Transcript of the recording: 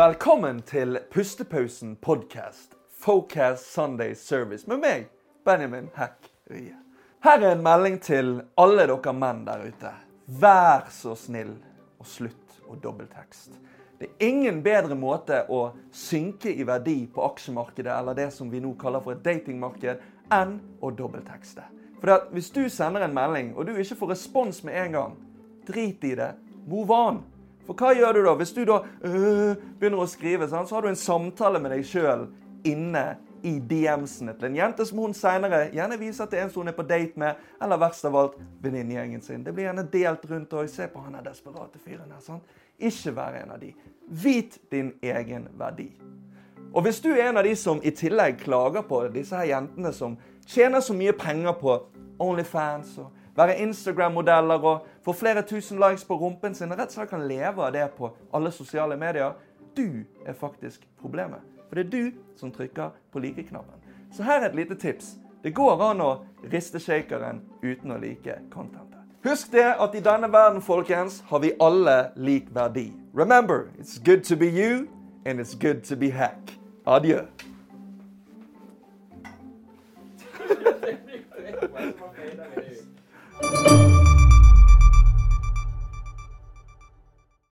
Velkommen til Pustepausen podcast, Focast Sunday Service, med meg, Benjamin Heck Rie. Her er en melding til alle dere menn der ute. Vær så snill og slutt å dobbelttekst. Det er ingen bedre måte å synke i verdi på aksjemarkedet eller det som vi nå kaller for et datingmarked, enn å dobbelttekste. For hvis du sender en melding og du ikke får respons med en gang, drit i det. Move on. For hva gjør du da? Hvis du da øh, begynner å skrive, sånn, så har du en samtale med deg sjøl inne i DM-ene til en jente som hun seinere gjerne viser til en som hun er på date med, eller verst av alt venninnegjengen sin. Det blir gjerne delt rundt og Se på han der desperate fyren her. sant? Ikke vær en av de. Vit din egen verdi. Og hvis du er en av de som i tillegg klager på disse her jentene som tjener så mye penger på Onlyfans og være Instagram-modeller og få flere tusen likes på rumpen sin, og rett og slett kan leve av det på alle sosiale medier, du er faktisk problemet. For det er du som trykker på like-knappen. Så her er et lite tips. Det går an å riste shakeren uten å like contentet. Husk det at i denne verden, folkens, har vi alle lik verdi. Remember, it's good to be you, and it's good to be hack. Adjø. Bye.